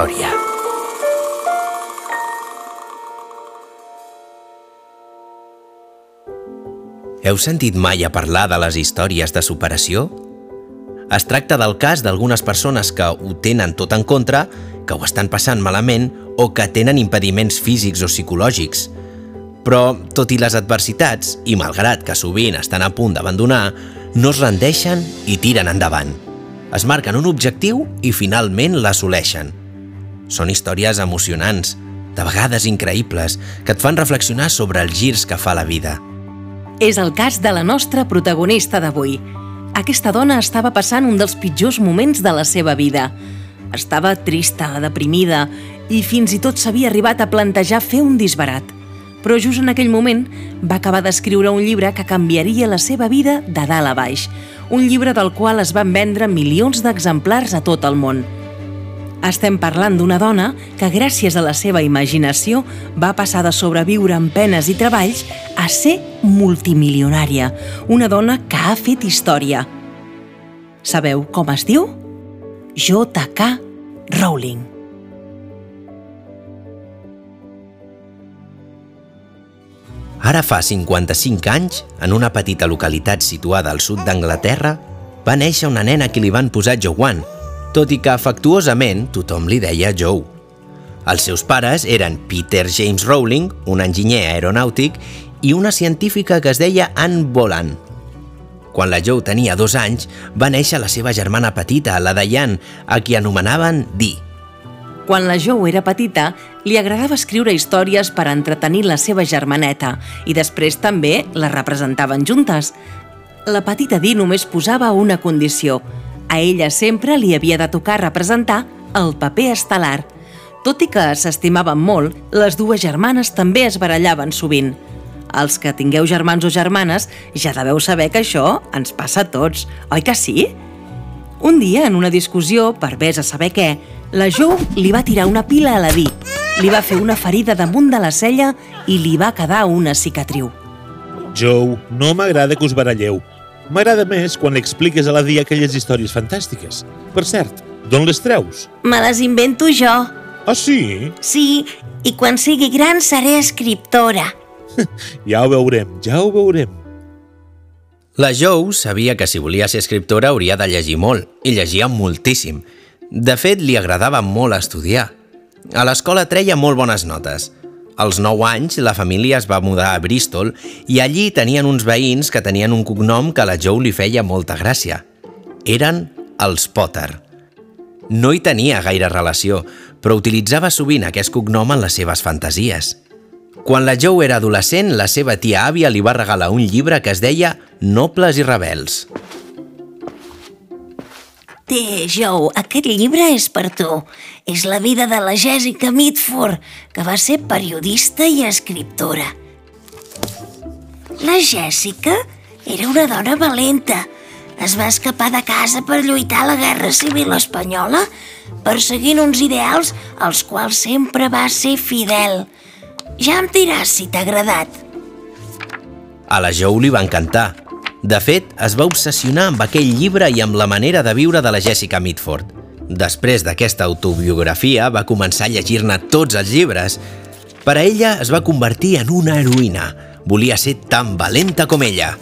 història. Heu sentit mai a parlar de les històries de superació? Es tracta del cas d'algunes persones que ho tenen tot en contra, que ho estan passant malament o que tenen impediments físics o psicològics. Però, tot i les adversitats, i malgrat que sovint estan a punt d'abandonar, no es rendeixen i tiren endavant. Es marquen un objectiu i finalment l'assoleixen. Són històries emocionants, de vegades increïbles, que et fan reflexionar sobre els girs que fa la vida – és el cas de la nostra protagonista d'avui. Aquesta dona estava passant un dels pitjors moments de la seva vida. Estava trista, deprimida i fins i tot s'havia arribat a plantejar fer un disbarat. Però just en aquell moment va acabar d'escriure un llibre que canviaria la seva vida de dalt a baix. Un llibre del qual es van vendre milions d'exemplars a tot el món – estem parlant d'una dona que, gràcies a la seva imaginació, va passar de sobreviure amb penes i treballs a ser multimilionària. Una dona que ha fet història. Sabeu com es diu? J.K. Rowling. Ara fa 55 anys, en una petita localitat situada al sud d'Anglaterra, va néixer una nena que li van posar Joanne, tot i que afectuosament tothom li deia Joe. Els seus pares eren Peter James Rowling, un enginyer aeronàutic, i una científica que es deia Anne Boland. Quan la Joe tenia dos anys, va néixer la seva germana petita, la Diane, a qui anomenaven Dee. Quan la Joe era petita, li agradava escriure històries per entretenir la seva germaneta i després també la representaven juntes. La petita Dee només posava una condició – a ella sempre li havia de tocar representar el paper estel·lar. Tot i que s'estimaven molt, les dues germanes també es barallaven sovint. Els que tingueu germans o germanes ja deveu saber que això ens passa a tots, oi que sí? Un dia, en una discussió, per vés a saber què, la Jo li va tirar una pila a la Di, li va fer una ferida damunt de la cella i li va quedar una cicatriu. Joe, no m'agrada que us baralleu. M'agrada més quan li expliques a la dia aquelles històries fantàstiques. Per cert, d'on les treus? Me les invento jo. Ah, sí? Sí, i quan sigui gran seré escriptora. ja ho veurem, ja ho veurem. La Joe sabia que si volia ser escriptora hauria de llegir molt, i llegia moltíssim. De fet, li agradava molt estudiar. A l'escola treia molt bones notes – als 9 anys, la família es va mudar a Bristol i allí tenien uns veïns que tenien un cognom que a la Joe li feia molta gràcia. Eren els Potter. No hi tenia gaire relació, però utilitzava sovint aquest cognom en les seves fantasies. Quan la Joe era adolescent, la seva tia àvia li va regalar un llibre que es deia Nobles i rebels. Té, Joe, aquest llibre és per tu. És la vida de la Jessica Mitford, que va ser periodista i escriptora. La Jessica era una dona valenta. Es va escapar de casa per lluitar a la Guerra Civil Espanyola, perseguint uns ideals als quals sempre va ser fidel. Ja em diràs si t'ha agradat. A la Joe li va encantar de fet, es va obsessionar amb aquell llibre i amb la manera de viure de la Jessica Mitford. Després d'aquesta autobiografia, va començar a llegir-ne tots els llibres. Per a ella es va convertir en una heroïna. Volia ser tan valenta com ella.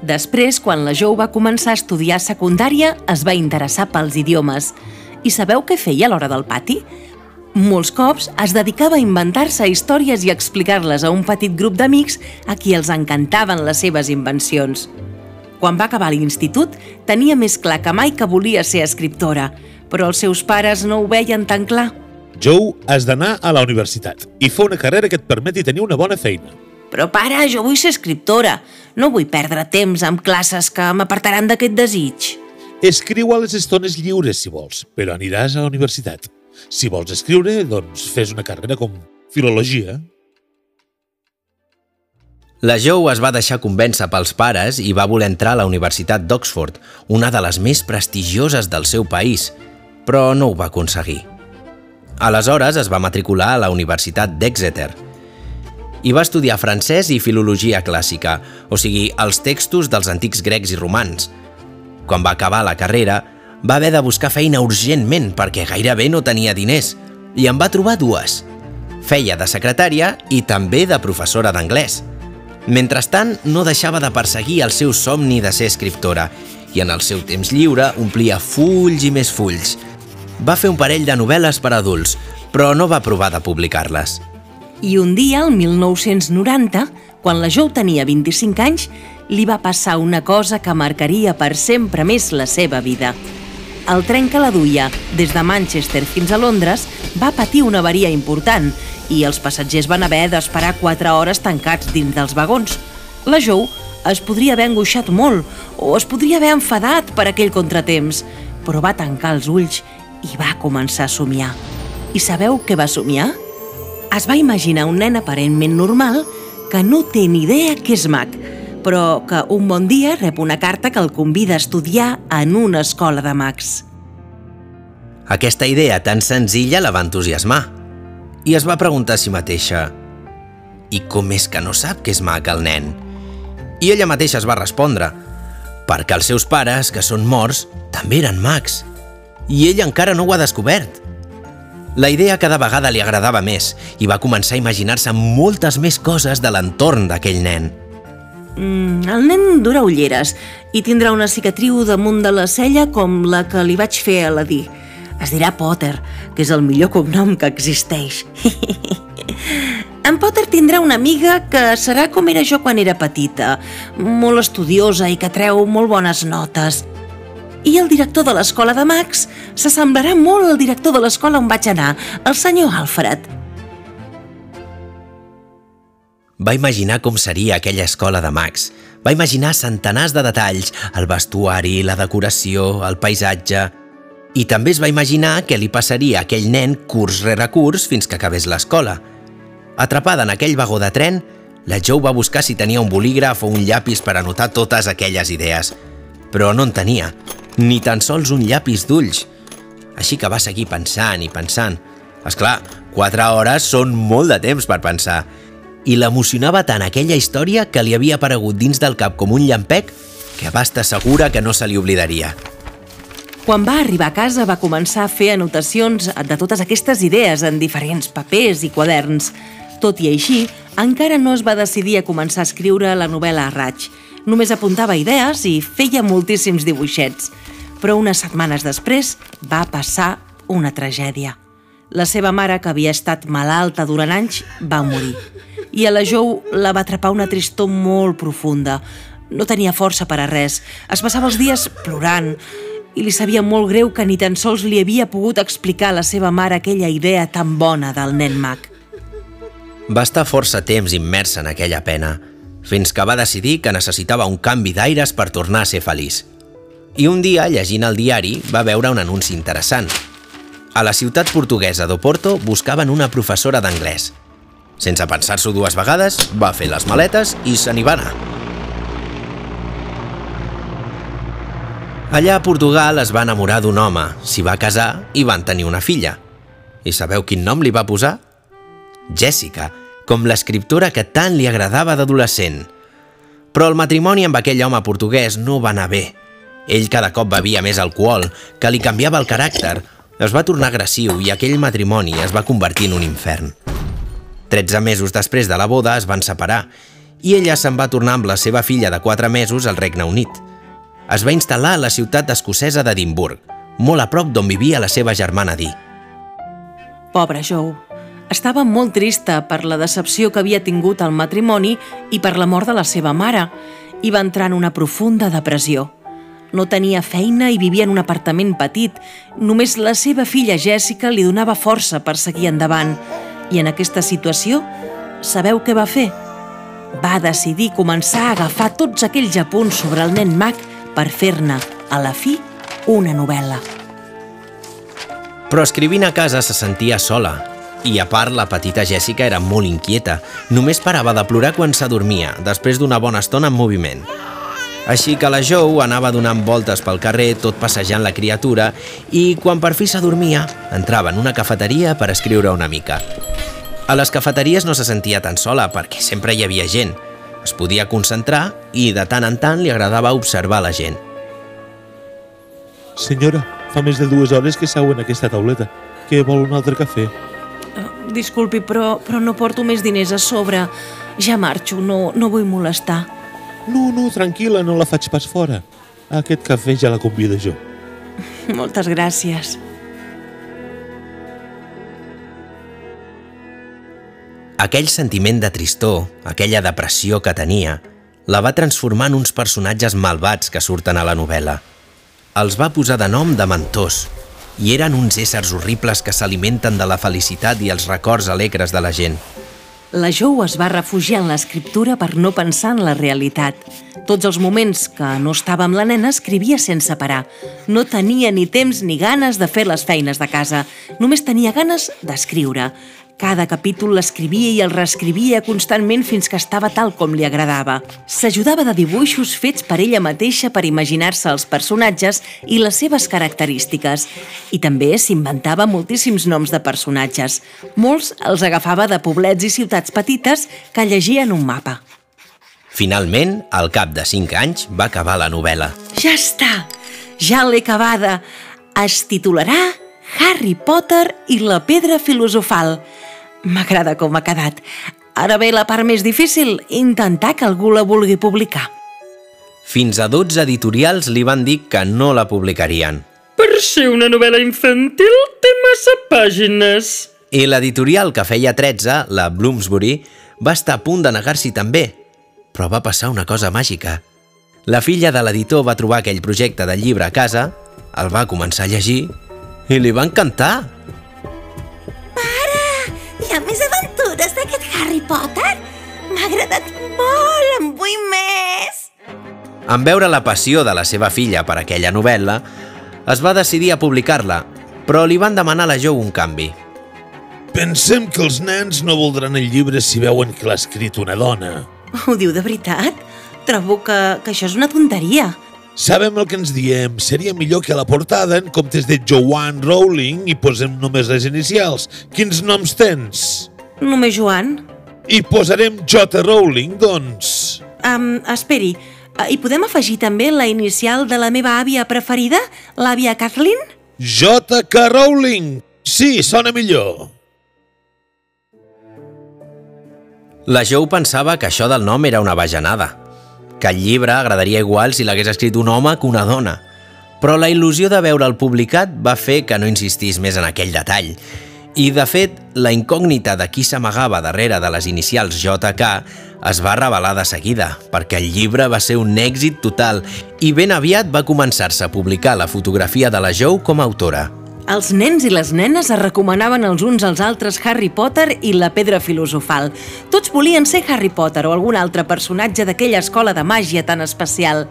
Després, quan la Joe va començar a estudiar secundària, es va interessar pels idiomes. I sabeu què feia a l'hora del pati? Molts cops es dedicava a inventar-se històries i explicar-les a un petit grup d'amics a qui els encantaven les seves invencions. Quan va acabar l'institut, tenia més clar que mai que volia ser escriptora, però els seus pares no ho veien tan clar. Joe, has d'anar a la universitat i fer una carrera que et permeti tenir una bona feina. Però pare, jo vull ser escriptora. No vull perdre temps amb classes que m'apartaran d'aquest desig. Escriu a les estones lliures, si vols, però aniràs a la universitat. Si vols escriure, doncs fes una carrera com filologia. La Joe es va deixar convèncer pels pares i va voler entrar a la Universitat d'Oxford, una de les més prestigioses del seu país, però no ho va aconseguir. Aleshores es va matricular a la Universitat d'Exeter. I va estudiar francès i filologia clàssica, o sigui, els textos dels antics grecs i romans. Quan va acabar la carrera, va haver de buscar feina urgentment perquè gairebé no tenia diners i en va trobar dues. Feia de secretària i també de professora d'anglès. Mentrestant, no deixava de perseguir el seu somni de ser escriptora i en el seu temps lliure omplia fulls i més fulls. Va fer un parell de novel·les per adults, però no va provar de publicar-les. I un dia, el 1990, quan la Jou tenia 25 anys, li va passar una cosa que marcaria per sempre més la seva vida. El tren que la duia des de Manchester fins a Londres va patir una avaria important i els passatgers van haver d'esperar 4 hores tancats dins dels vagons. La Jou es podria haver angoixat molt o es podria haver enfadat per aquell contratemps, però va tancar els ulls i va començar a somiar. I sabeu què va somiar? Es va imaginar un nen aparentment normal que no té ni idea què és mag, però que un bon dia rep una carta que el convida a estudiar en una escola de mags. Aquesta idea tan senzilla la va entusiasmar i es va preguntar a si mateixa i com és que no sap què és mag el nen? I ella mateixa es va respondre perquè els seus pares, que són morts, també eren mags i ell encara no ho ha descobert. La idea cada vegada li agradava més i va començar a imaginar-se moltes més coses de l'entorn d'aquell nen. Mm, el nen durà ulleres i tindrà una cicatriu damunt de la cella com la que li vaig fer a la Di. Es dirà Potter, que és el millor cognom que existeix. en Potter tindrà una amiga que serà com era jo quan era petita, molt estudiosa i que treu molt bones notes. I el director de l'escola de Max s'assemblarà molt al director de l'escola on vaig anar, el senyor Alfred. Va imaginar com seria aquella escola de Max. Va imaginar centenars de detalls, el vestuari, la decoració, el paisatge... I també es va imaginar què li passaria a aquell nen curs rere curs fins que acabés l'escola. Atrapada en aquell vagó de tren, la Joe va buscar si tenia un bolígraf o un llapis per anotar totes aquelles idees. Però no en tenia ni tan sols un llapis d'ulls. Així que va seguir pensant i pensant. És clar, quatre hores són molt de temps per pensar. I l'emocionava tant aquella història que li havia aparegut dins del cap com un llampec que va estar segura que no se li oblidaria. Quan va arribar a casa va començar a fer anotacions de totes aquestes idees en diferents papers i quaderns. Tot i així, encara no es va decidir a començar a escriure la novel·la a raig. Només apuntava idees i feia moltíssims dibuixets però unes setmanes després va passar una tragèdia. La seva mare, que havia estat malalta durant anys, va morir. I a la Jou la va atrapar una tristor molt profunda. No tenia força per a res. Es passava els dies plorant i li sabia molt greu que ni tan sols li havia pogut explicar a la seva mare aquella idea tan bona del nen mag. Va estar força temps immersa en aquella pena, fins que va decidir que necessitava un canvi d'aires per tornar a ser feliç i un dia, llegint el diari, va veure un anunci interessant. A la ciutat portuguesa d'Oporto buscaven una professora d'anglès. Sense pensar-s'ho dues vegades, va fer les maletes i se n'hi va anar. Allà a Portugal es va enamorar d'un home, s'hi va casar i van tenir una filla. I sabeu quin nom li va posar? Jessica, com l'escriptora que tant li agradava d'adolescent. Però el matrimoni amb aquell home portuguès no va anar bé ell cada cop bevia més alcohol, que li canviava el caràcter. Es va tornar agressiu i aquell matrimoni es va convertir en un infern. 13 mesos després de la boda es van separar i ella se'n va tornar amb la seva filla de 4 mesos al Regne Unit. Es va instal·lar a la ciutat escocesa d'Edimburg, molt a prop d'on vivia la seva germana Dee. Pobra Joe. Estava molt trista per la decepció que havia tingut el matrimoni i per la mort de la seva mare i va entrar en una profunda depressió. No tenia feina i vivia en un apartament petit. Només la seva filla Jessica li donava força per seguir endavant. I en aquesta situació, sabeu què va fer? Va decidir començar a agafar tots aquells apunts sobre el nen mag per fer-ne, a la fi, una novel·la. Però escrivint a casa se sentia sola, i a part, la petita Jessica era molt inquieta. Només parava de plorar quan s'adormia, després d'una bona estona en moviment. Així que la Joe anava donant voltes pel carrer, tot passejant la criatura, i quan per fi s'adormia, entrava en una cafeteria per escriure una mica. A les cafeteries no se sentia tan sola perquè sempre hi havia gent. Es podia concentrar i de tant en tant li agradava observar la gent. Senyora, fa més de dues hores que seu en aquesta tauleta. Que vol un altre cafè? Uh, disculpi, però, però no porto més diners a sobre. Ja marxo, no, no vull molestar. No, no, tranquil·la, no la faig pas fora. Aquest cafè ja la convido jo. Moltes gràcies. Aquell sentiment de tristor, aquella depressió que tenia, la va transformar en uns personatges malvats que surten a la novel·la. Els va posar de nom de mentors, i eren uns éssers horribles que s'alimenten de la felicitat i els records alegres de la gent. La Jou es va refugiar en l'escriptura per no pensar en la realitat. Tots els moments que no estava amb la nena escrivia sense parar. No tenia ni temps ni ganes de fer les feines de casa. Només tenia ganes d'escriure. Cada capítol l'escrivia i el reescrivia constantment fins que estava tal com li agradava. S'ajudava de dibuixos fets per ella mateixa per imaginar-se els personatges i les seves característiques. I també s'inventava moltíssims noms de personatges. Molts els agafava de poblets i ciutats petites que llegia en un mapa. Finalment, al cap de 5 anys, va acabar la novel·la. Ja està! Ja l'he acabada! Es titularà Harry Potter i la pedra filosofal. M'agrada com ha quedat. Ara ve la part més difícil, intentar que algú la vulgui publicar. Fins a 12 editorials li van dir que no la publicarien. Per ser una novel·la infantil té massa pàgines. I l'editorial que feia 13, la Bloomsbury, va estar a punt de negar-s'hi també. Però va passar una cosa màgica. La filla de l'editor va trobar aquell projecte de llibre a casa, el va començar a llegir i li va encantar. Ha més aventures d'aquest Harry Potter? M'ha agradat molt, en vull més! En veure la passió de la seva filla per aquella novel·la, es va decidir a publicar-la, però li van demanar a la Jo un canvi. Pensem que els nens no voldran el llibre si veuen que l'ha escrit una dona. Ho diu de veritat? Trobo que, que això és una tonteria. Sabem el que ens diem. Seria millor que a la portada, en comptes de Joanne Rowling, hi posem només les inicials. Quins noms tens? Només Joan? I posarem J. Rowling, doncs. Um, esperi, hi podem afegir també la inicial de la meva àvia preferida, l'àvia Kathleen? J. K. Rowling. Sí, sona millor. La Jo pensava que això del nom era una bajanada, que el llibre agradaria igual si l'hagués escrit un home que una dona. Però la il·lusió de veure'l publicat va fer que no insistís més en aquell detall. I, de fet, la incògnita de qui s'amagava darrere de les inicials JK es va revelar de seguida, perquè el llibre va ser un èxit total i ben aviat va començar-se a publicar la fotografia de la Jou com a autora. Els nens i les nenes es recomanaven els uns als altres Harry Potter i la pedra filosofal. Tots volien ser Harry Potter o algun altre personatge d'aquella escola de màgia tan especial.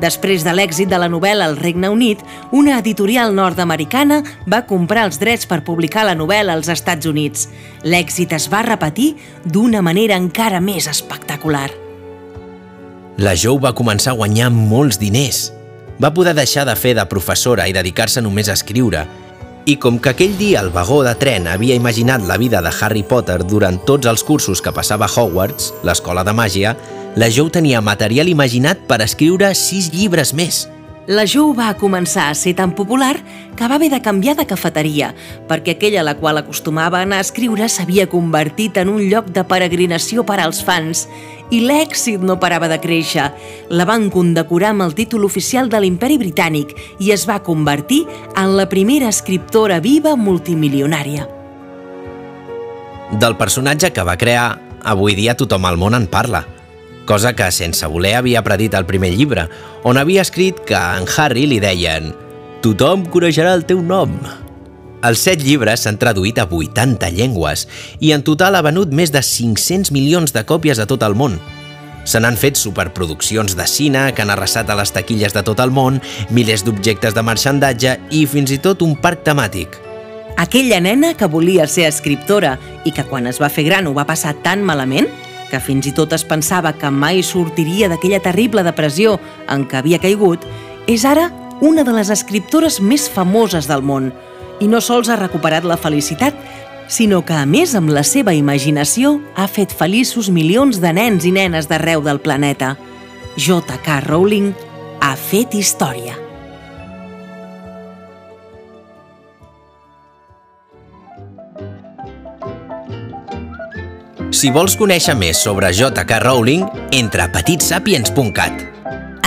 Després de l'èxit de la novel·la al Regne Unit, una editorial nord-americana va comprar els drets per publicar la novel·la als Estats Units. L'èxit es va repetir d'una manera encara més espectacular. La Jou va començar a guanyar molts diners. Va poder deixar de fer de professora i dedicar-se només a escriure. I com que aquell dia el vagó de tren havia imaginat la vida de Harry Potter durant tots els cursos que passava a Hogwarts, l'escola de màgia, la Jo tenia material imaginat per escriure sis llibres més. La Jo va començar a ser tan popular que va haver de canviar de cafeteria, perquè aquella a la qual acostumava a anar a escriure s'havia convertit en un lloc de peregrinació per als fans i l'èxit no parava de créixer. La van condecorar amb el títol oficial de l'imperi britànic i es va convertir en la primera escriptora viva multimilionària. Del personatge que va crear, avui dia tothom al món en parla, cosa que sense voler havia predit el primer llibre, on havia escrit que en Harry li deien «Tothom coneixerà el teu nom». Els set llibres s'han traduït a 80 llengües i en total ha venut més de 500 milions de còpies a tot el món. Se n'han fet superproduccions de cine que han arrasat a les taquilles de tot el món, milers d'objectes de marxandatge i fins i tot un parc temàtic. Aquella nena que volia ser escriptora i que quan es va fer gran ho va passar tan malament que fins i tot es pensava que mai sortiria d'aquella terrible depressió en què havia caigut, és ara una de les escriptores més famoses del món i no sols ha recuperat la felicitat, sinó que, a més, amb la seva imaginació, ha fet feliços milions de nens i nenes d'arreu del planeta. J.K. Rowling ha fet història. Si vols conèixer més sobre J.K. Rowling, entra a petitsapiens.cat.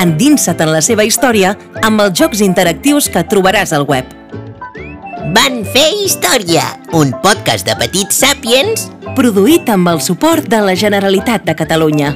Endinsa't en la seva història amb els jocs interactius que trobaràs al web. Van fer història, un podcast de petits sàpiens Produït amb el suport de la Generalitat de Catalunya.